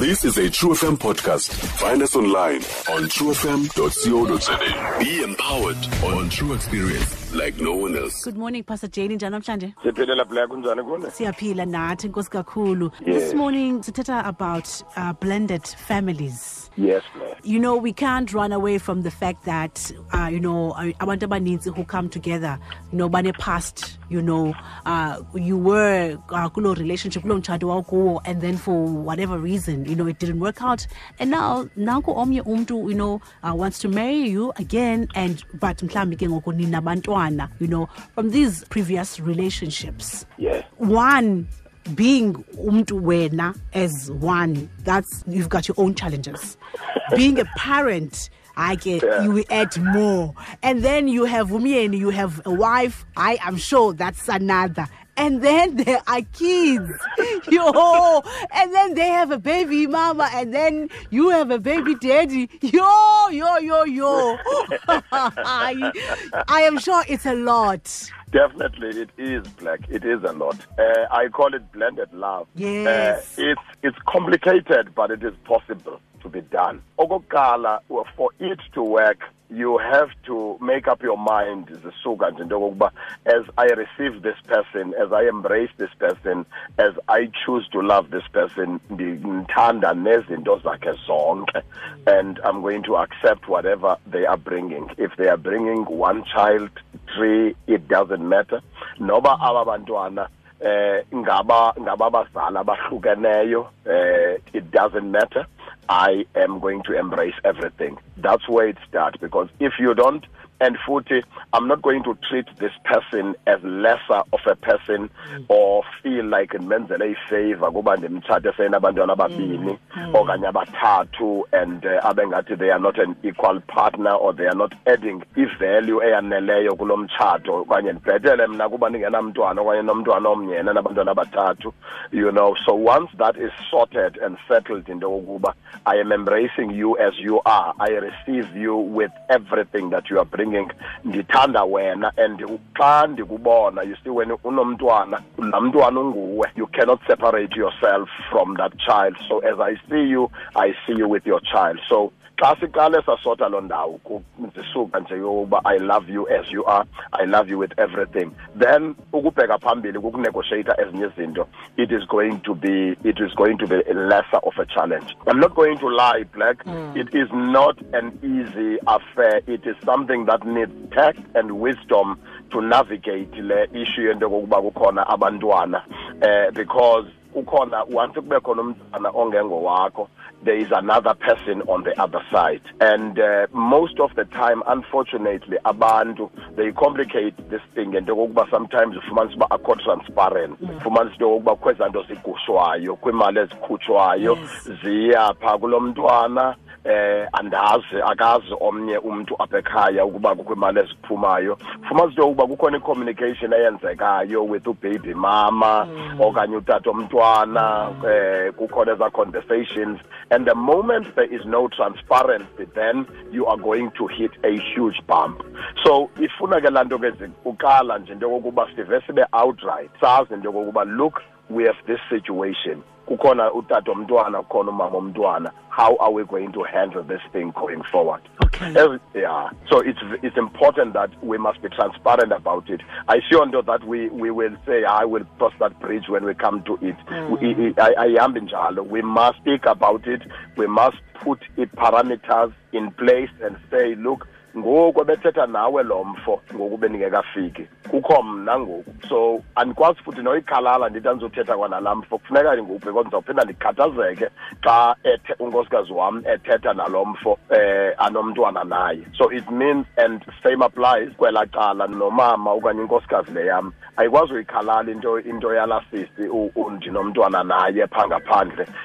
This is a True FM podcast. Find us online on truefm.co.za. Be empowered on true experience like no one else. Good morning Pastor Jane njani namhlanje? Siphilela black kunjani kune? Siyaphila nathi nkosi kakhulu. This morning sithetha about uh, blended families. Yes black you know we can't run away from the fact that uh, you know uh, abantu abaninzi who come together you know bane past you know uh, you were uh, kulo relationship kulo mtshato wawukuwo and then for whatever reason you know it didn't work out. And now nanku omnye umntu you know uh, wants to marry you again and but mhlawumbi ke ngoku ninabantwana you know from these previous relationships. Yes. One being umntu wena as one that's you've got your own challenges. Being a parent I get Yeah. you will add more. And then you have umyeni you have a wife. I am sure that's another and then there are kids. Yo and then they have a baby mama and then you have a baby daddy. Yo yo yo yo. I, I am sure it's a lot. Definitely it is black. It is a lot. Uh, i call it blended love. Yes. uh, it's it's complicated but it is possible to be done. Okokuqala for it to work you have to make up your mind as i receive this person as i embrace this person as i choose to love this person ndithanda nezinto zakhe zonke. And i'm going to accept whatever they are bringing. If they are bringing one child three it doesn't matter. Noba aba bantwana eh ngaba eh it doesn't matter i am going to embrace everything. That's where it starts because if you don't and futhi i'm not going to treat this person as lesser of a person mm. or feel like ndimenzele ifavor kuba ndimtshate senabantwana ababini okanye abathathu and uh, abe ngathi they are not an equal partner or they are not adding ivalue eyaneleyo kulo mtshato okanye ndibhetele mna kuba ndingenamntwana okanye nomntwana omnyena nabantwana abathathu you know so once that is sorted and settled into yokuba i am embracing you as you are i receive you with everything that you are bringing ndithanda wena and xa ndikubona you see when unomntwana laa mntwana unguwe you cannot separate yourself from that child. So as i see you i see you with your child. So xa siqale sasota loo ndawo ndisuka nje yokuba i love you as you are i love you with everything. Then ukubheka phambili kukunegotiata ezinye izinto it is going to be it is going to be a lesser of a challenge. I'm not going to lie black. It is not an easy affair. It is something that needs tact and wisdom to navigate le issue yento yokokuba kukhona abantwana. Eh because ukhona once kube khona umntwana ongengowakho there is another person on the other side. And uh, most of the time unfortunately abantu they complicate this thing. Ngento kokuba sometimes ufumanisa uba akho transparent. Ufumanisa into yokokuba kwezaa nto zigushwayo kwiimali ezikhutshwayo ziya phaa kulo mntwana eh andazi akazi omnye umuntu apha ekhaya ukuba kukho imali eziphumayo. Fuma into yokuba kukhona i-communication eyenzekayo with ubaby mama okanye utata omntwana eh kukhona eza conversations. And the moment there is no transparency then you are going to hit a huge bump. So ifuna ke laa nto ke uqala nje into yokokuba sive sibe outright sazi into yokokuba look we have this situation kukhona utata omntwana kukhona umama omntwana. How are we going to handle this thing going forward? Okay. Yeah. So it's it's important that we must be transparent about it. Ayisiyonto that we we will say i will cross that bridge when we come to it. We- mm. i- i- we must speak about it. We must put it parameters in place and say look ngoku ebethetha nawe lo mfo ngoku bendingekafiki kukho mna ngoku. So andikwazi futhi noyikhalala ndithi andizothetha kwanalaa mfo. Kufuneka ndinguphi because ndizawuphinda ndikhathazeke xa unkosikazi wam ethetha nalo mfo eh anomntwana naye. So it means and same applies kwelaa cala nomama okanye inkosikazi le yam. Ayikwazi uyikhalala into into yalaa sisi naye phaa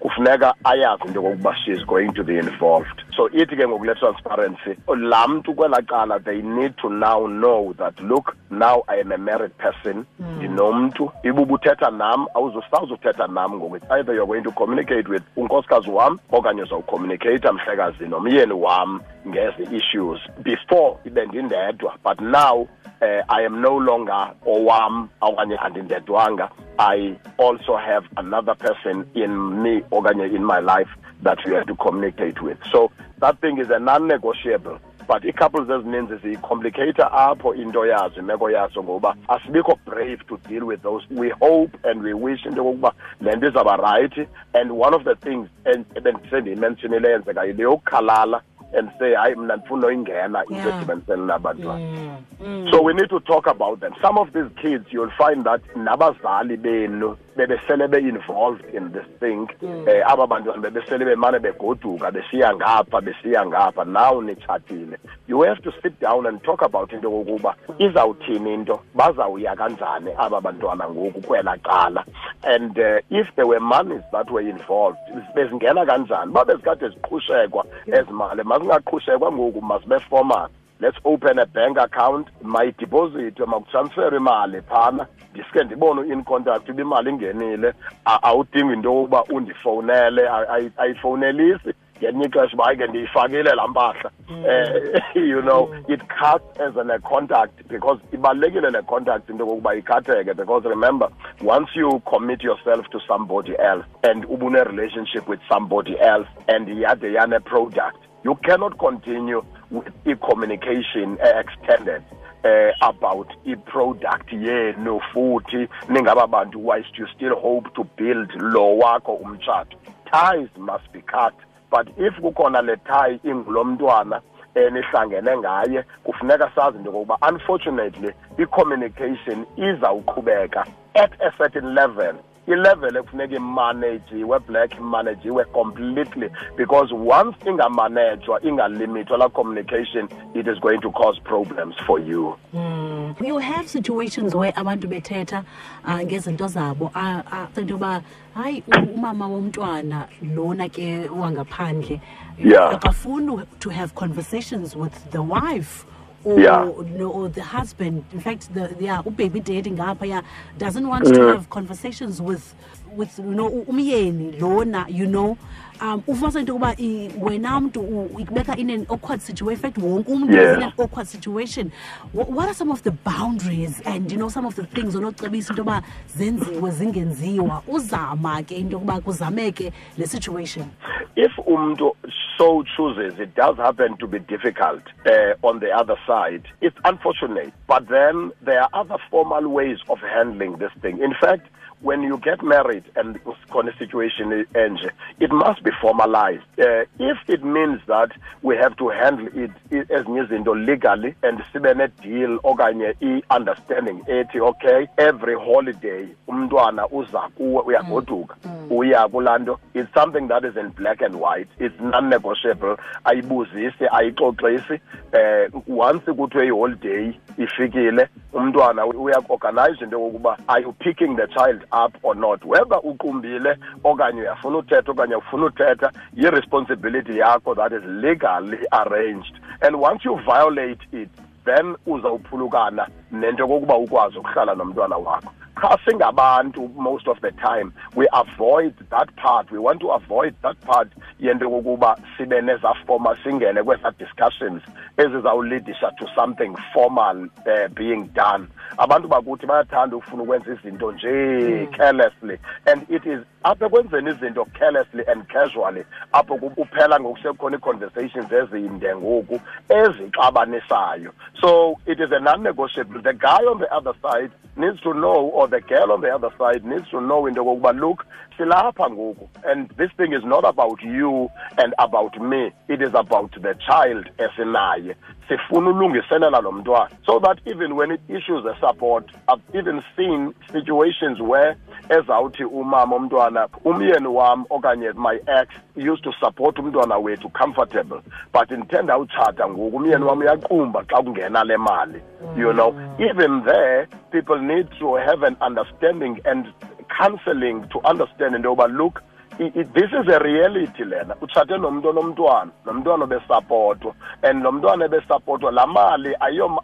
kufuneka ayazi into yokokuba she is going to be involved so ithi ke ngokule transparency laa mntu kwelaa cala they need to now know that look now i am a married person. Ndinomntu. Ibubuthetha nam awuzusawuzuthetha nam ngoku. Either you're going to communicate with unkosikazi wam okanye uzawucommunicata mhlekazi nomyeni wam ngezi issues. Before ibe ndindedwa but now uh, i am no longer owam okanye andindedwanga. I also have another person in me okanye in my life that we have to communicate with. So that thing is a non-negotiable. But ii-couples ezininzi ziyicomplicata apho into yazo imeko yazo ngoba asibikho brave to deal with those. We hope and we wish into yokokuba le nto izawuba rayithi and one of the things ebendise ndiyimenshonile eyenzeka yile yokukhalala and say hayi mna ndifuna uyingena into edibanisene nabantwana. Mm, mm. So we need to talk about them. Some of these kids you'll find that nabazali benu bebesele be-involved in this thing. Eh aba bantwana bebesele bemane begoduka besiya ngapha besiya ngapha. Now nitshatile you have to sit down and talk about into yokokuba izawuthini into? Bazawuya kanjani aba bantwana ngoku kwela cala? And uh, if there were monies that were involved bezingena kanjani? Uba bezikade ziqhushekwa ezi mali mazingaqhushekwa ngoku masibe formal. Let's open a bank account. Mayidiphozithwe makutransfer imali phana. Ndiske ndibone in contact uba imali ingenile. Awudingi into yokuba undifowunele ayifowunelisi ngenye ixesha uba hayi ke ndiyifakile laa mpahla. Um you know it cuts as an a contact because ibalulekile le contact into yokokuba ikhatheke because remember once you commit yourself to somebody else and ubune-relationship with somebody else and yade yane-product you cannot continue with i-communication uh, extended uh, about i-product yenu futhi ningaba bantu whilst you still hope to build lo wakho umtshato? Ties must be cut but if kukhona le tie ingulo mntwana enihlangene ngaye kufuneka sazi into yokokuba unfortunately i-communication izawuqhubeka at a certain level. Ilevel ekufuneka imanajiwe black imanajiwe completely. Because once ingamanejwa ingalimithwa la communication it is going to cause problems for you. You have situations where abantu bethetha uh, ngezinto zabo uh, uh, into yoba hayi umama womntwana lona ke wangaphandle. Yeah. akafuni to have conversations with the wife or, Yeah. no, or the husband. In fact the, yeah ubaby daddy ngapha yeah doesn't want to have conversations with with you know umyeni lona you know. Um ufasa into yokuba wena mntu ikubeka in an awkward situation in fact wonke umntu is in an awkward situation. What, what are some of the boundaries and you know some of the things onocebisa into yoba zenziwe zingenziwa? Uzama ke into yokuba kuzameke le situation. If umntu so chooses it does happen to be difficult uh, on the other side. It's unfortunate but then there are other formal ways of handling this thing. In fact when you get married and khona situation enje it must be formalized. Uh, if it means that we have to handle it i- ezinye izinto legally and sibe ne-deal okanye i-understanding ethi okay every holiday umntwana uza kuwe uyagoduka uya kulaa nto. It's something that is in black and white. It's non-negotiable. Ayibuzisi ayixoxisi. Eh once you kuthiwe iholiday ifikile umntwana uyaorganize into yokokuba are you picking the child up or not whether uqumbile okanye uyafuna uthetha okanye ufuna uthetha yi-responsibility yakho that is legally arranged. And once you violate it then uzawuphulukana nento yokokuba ukwazi ukuhlala nomntwana wakho. Cha singabantu most of the time we avoid that part. We want to avoid that part yento yokokuba sibe nezafoma singene kweza discussions ezizawulidisha to something formal uh, being done abantu bakuthi bayathanda ukufuna ukwenza izinto nje carelessly. And it is apha ekwenzeni izinto carelessly and casually apho uphela kuphela ngokusekhona ii-conversations ezinde ngoku ezixabanisayo. So it is a non-negotiable. The guy on the other side needs to know or the girl on the other side needs to know into yokokuba look silapha ngoku and this thing is not about you and about me. It is about the child esinaye sifuna ulungiselela lo mntwana. So that even when it issues a support i've even seen situations where ezawuthi umama omntwana umyeni wam okanye my ex used to support umntwana wethu comfortable but ndithenda awutshata ngoku umyeni wam uyaqumba xa kungena le mali you know. Mm. Even there people need to have an understanding and counseling to understand into yoba look this is a reality lena. Utshate nomuntu onomntwana nomntwana obesapotwa and lo mntwana ebesapotwa laa mali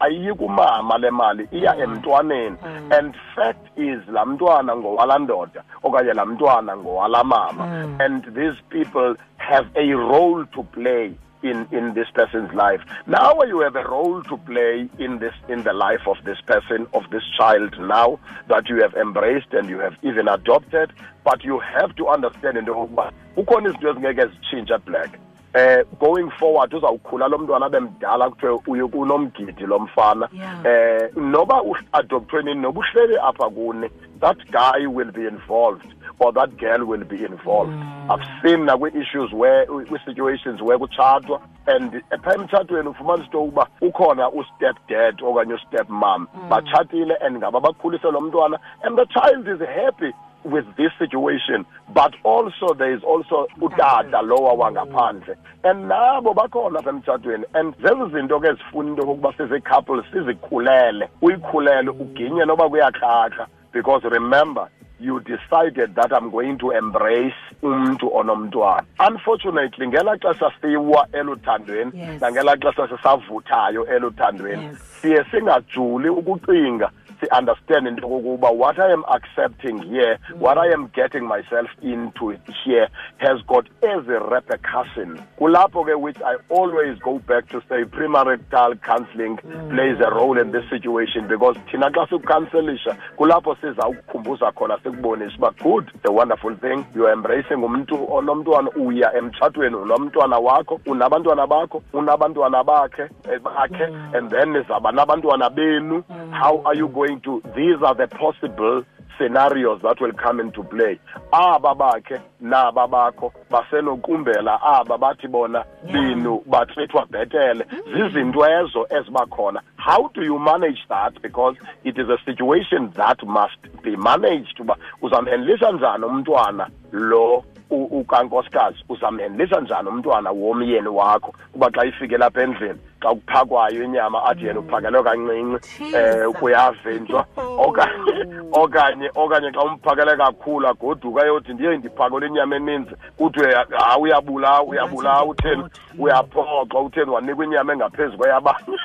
ayiyi kumama le mali iya emntwaneni. And fact is laa mntwana ngowalaa ndoda okanye laa mntwana ngowalaa mama. And these people have a role to play. In in this person's life. Now you have a role to play in this in the life of this person of this child now that you have embraced and you have even adopted but you have to understand into yokokuba kukhona izinto ezingeke zitshintshe black. Eh going forward uzawukhula lo mntwana abe mdala kuthiwe uye kunomgidi lo mfana. Eh noba uadoptwe nini noba uhleli apha kuni that guy will be involved or that girl will be involved. Mm. I've seen nakwi-issues where kwi-situations where kutshatwa and phaa emtshatweni ufumanisa into yokuba ukhona ustep dad okanye ustep mom mm. batshatile and ngaba bakhulise lo mntwana and the child is happy with this situation but also there is also utata lowa wangaphandle. And nabo bakhona apha emtshatweni and zezi zinto ke zifuna into yokokuba sizi-couple sizikhulele uyikhulele uginye noba kuyakrakra because remember you decided that i'm going to embrace umntu onomntwana unfortunately ngelaa xesha siwa eluthandweni Yes. nangelaa xesha sisavuthayo eluthandweni siye singajuli ukucinga si-understand into what i am accepting here what i am getting myself into here has got ezi repercussion. Kulapho ke which i always go back to say premarital counselling plays a role in this situation because thina xa sikukhanselisha kulapho sizawukukhumbuza khona sikubonise uba good the wonderful thing. You're embracing umntu onomntwana uya emtshatweni unomntwana wakho unabantwana bakho unabantwana bakhe eh, bakhe and then nizawuba nabantwana benu. How are you going to these are the possible scenarios that will come into play. Aba bakhe naba bakho basenokumbela aba bathi bona binu batrithwa bhetele. Mm. Zizinto ezo eziba khona. How do you manage that? Because it is a situation that must be managed. Uba uzamhendlisha njani umntwana lo ukankosikazi uzamhendlisa njani umntwana womyeni wakho kuba xa ifike lapha endlini xa kuphakwayo inyama athi yena uphakelwe kancinci um kuyavinjwa okanye okanye xa umphakele kakhulu agoduka yothi ndiye ndiphakele inyama eninzi. Kuthiwe ha uyabulawa uyabulawa utheni uyaphoxa utheni wanikwa inyama engaphezu kweyabanye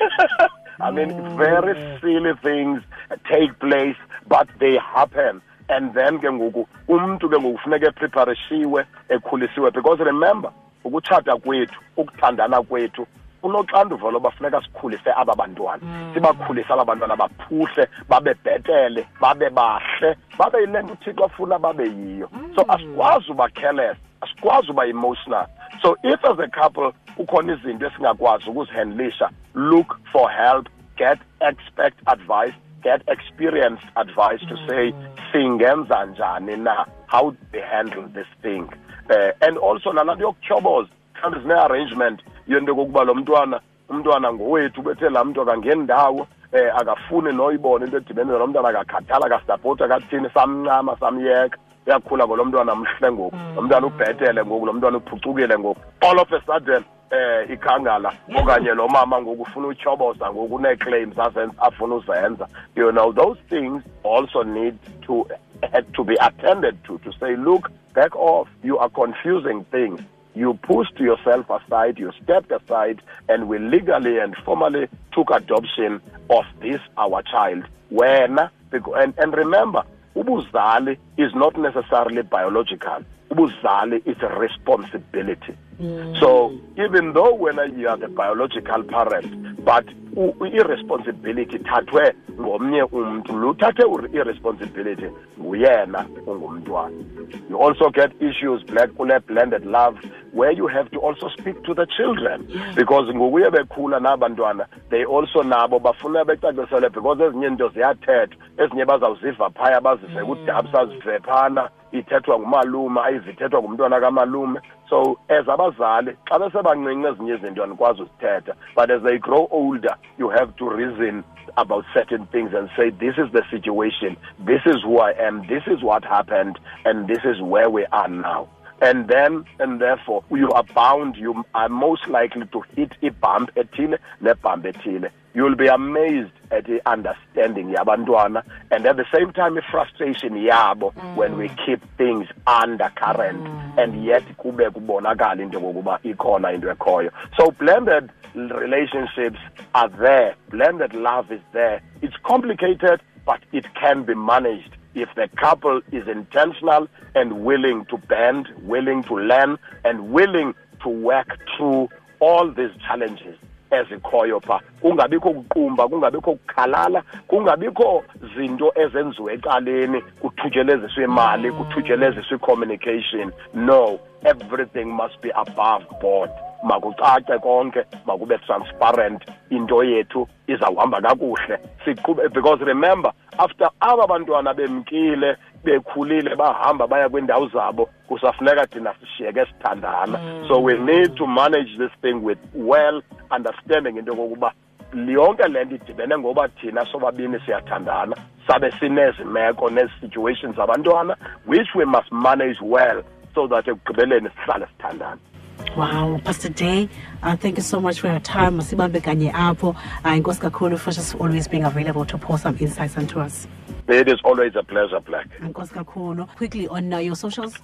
I mean, very silly things take place, but they happen. And then ke ngoku umntu ke ngoku funeka epreparishiwe ekhulisiwe because remember ukutshata kwethu ukuthandana kwethu unoxanduva loba funeka sikhulise aba bantwana. Sibakhulise aba bantwana baphuhle babe bhetele babe bahle babe yile nto uthixo afuna babe yiyo. So asikwazi uba careless asikwazi uba emotional. So if as a couple kukhona izinto esingakwazi ukuzihandlisha look for help get expect advice get experienced advice to say singenza njani na how do we handle this thing? Uh, and also nalanto yokutyhoboza mhlawumbi zine-arrangement yento yokokuba lo mntwana umntwana ngowethu bethe laa mntu akangeni ndawo eh akafuni noyibona into edibene lo mntwana akakhathala akasapoti akathini samncama samyeka. Uyakhula ngolo mntwana mhle ngoku. Lo mntwana ubhetele ngoku lo mntwana uphucukile ngoku. All of a sudden eh ikhangala okanye lo mama ngoku ufuna utyhoboza ngoku une-claims afuna uzenza you know those things also need to to be attended to to say look back off you are confusing things you pushed yourself aside, you stepped aside, and we legally and formally took adoption of this our child. When and, and remember, ubuzali is not necessarily biological. Ubuzali is a responsibility. So even though when you are the biological parent, but irresponsibility thathwe ngomnye umntu. Lo uthathe ur- irresponsibility nguyena ungumntwana. You also get issues black kule blended love where you have to also speak to the children. Because ngokuye bekhula nabantwana they also nabo bafuna becacisele because ezinye into ziyathethwa ezinye bazawuziva phaya bazise mm. kudab sazive phana ithethwa ngumalume ayizithethwa ngumntwana kamalume. So as abazali xa besebancinci ezinye izinto andikwazi uzithetha but as they grow older you have to reason about certain things and say this is the situation. This is who i am. This is what happened and this is where we are now. And then and therefore you are bound you are most likely to hit a bump ethile nebump ethile you'll be amazed at the understanding yabantwana and at the same time the frustration yabo when we keep things under current mm. and yet kube kubonakala into yokokuba ikhona into ekhoyo. So blended relationships are there. Blended love is there. It's complicated but it can be managed. If the couple is intentional and willing to bend willing to learn and willing to work through all these challenges ezikhoyo pha kungabikho kuqumba kungabikho kukhalala kungabikho zinto ezenziwe ecaleni kuthutyeleziswe imali kuthutyeleziswe i-communication no everything must be above board. Makucace konke makube transparent. Into yethu izawuhamba kakuhle. Siqhube because remember after aba bantwana bemkile bekhulile bahamba baya kwiindawo zabo kusafuneka thina sishiyeke sithandana. So we need to manage this thing with well understanding into yokokuba yonke le nto idibene ngoba thina sobabini siyathandana sabe sinezi meko nezi situations zabantwana which we must manage well so that ekugqibeleni sihlale sithandana Wow, Pastor Day, uh, thank you so much for your time. Masibambe kanye apho. Uh, Inkosi kakhulu for just always being available to pour some insights onto us. it is always a pleasure black Inkosi kakhulu. Quickly on uh, your socials.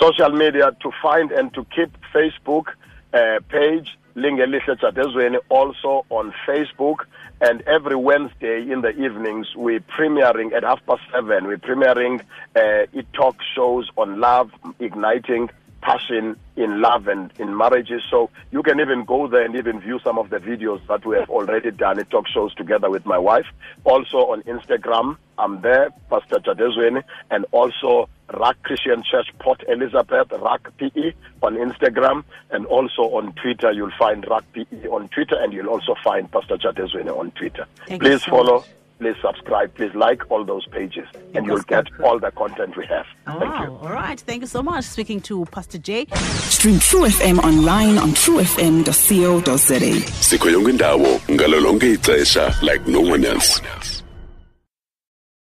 social media to find and to keep Facebook uh, page Lingelihle also on Facebook. And every Wednesday in the evenings we're premiering at half past seven. We're premiering uh, it talk shows on love igniting passion in love and in marriages. So you can even go there and even view some of the videos that we have already done it talk shows together with my wife. Also on Instagram I'm there Pastor Jadezweni. And also Rock Christian Church Port Elizabeth, Rock PE on Instagram, and also on Twitter. You'll find Rock PE on Twitter, and you'll also find Pastor Jadezweni on Twitter. Thank please so follow, much. please subscribe, please like all those pages, and you'll get that's all the content we have. Thank you. All right. Thank you so much. Speaking to Pastor Jay. Stream True FM online on truefm.co.za. sikho yonke indawo ngalo like no one else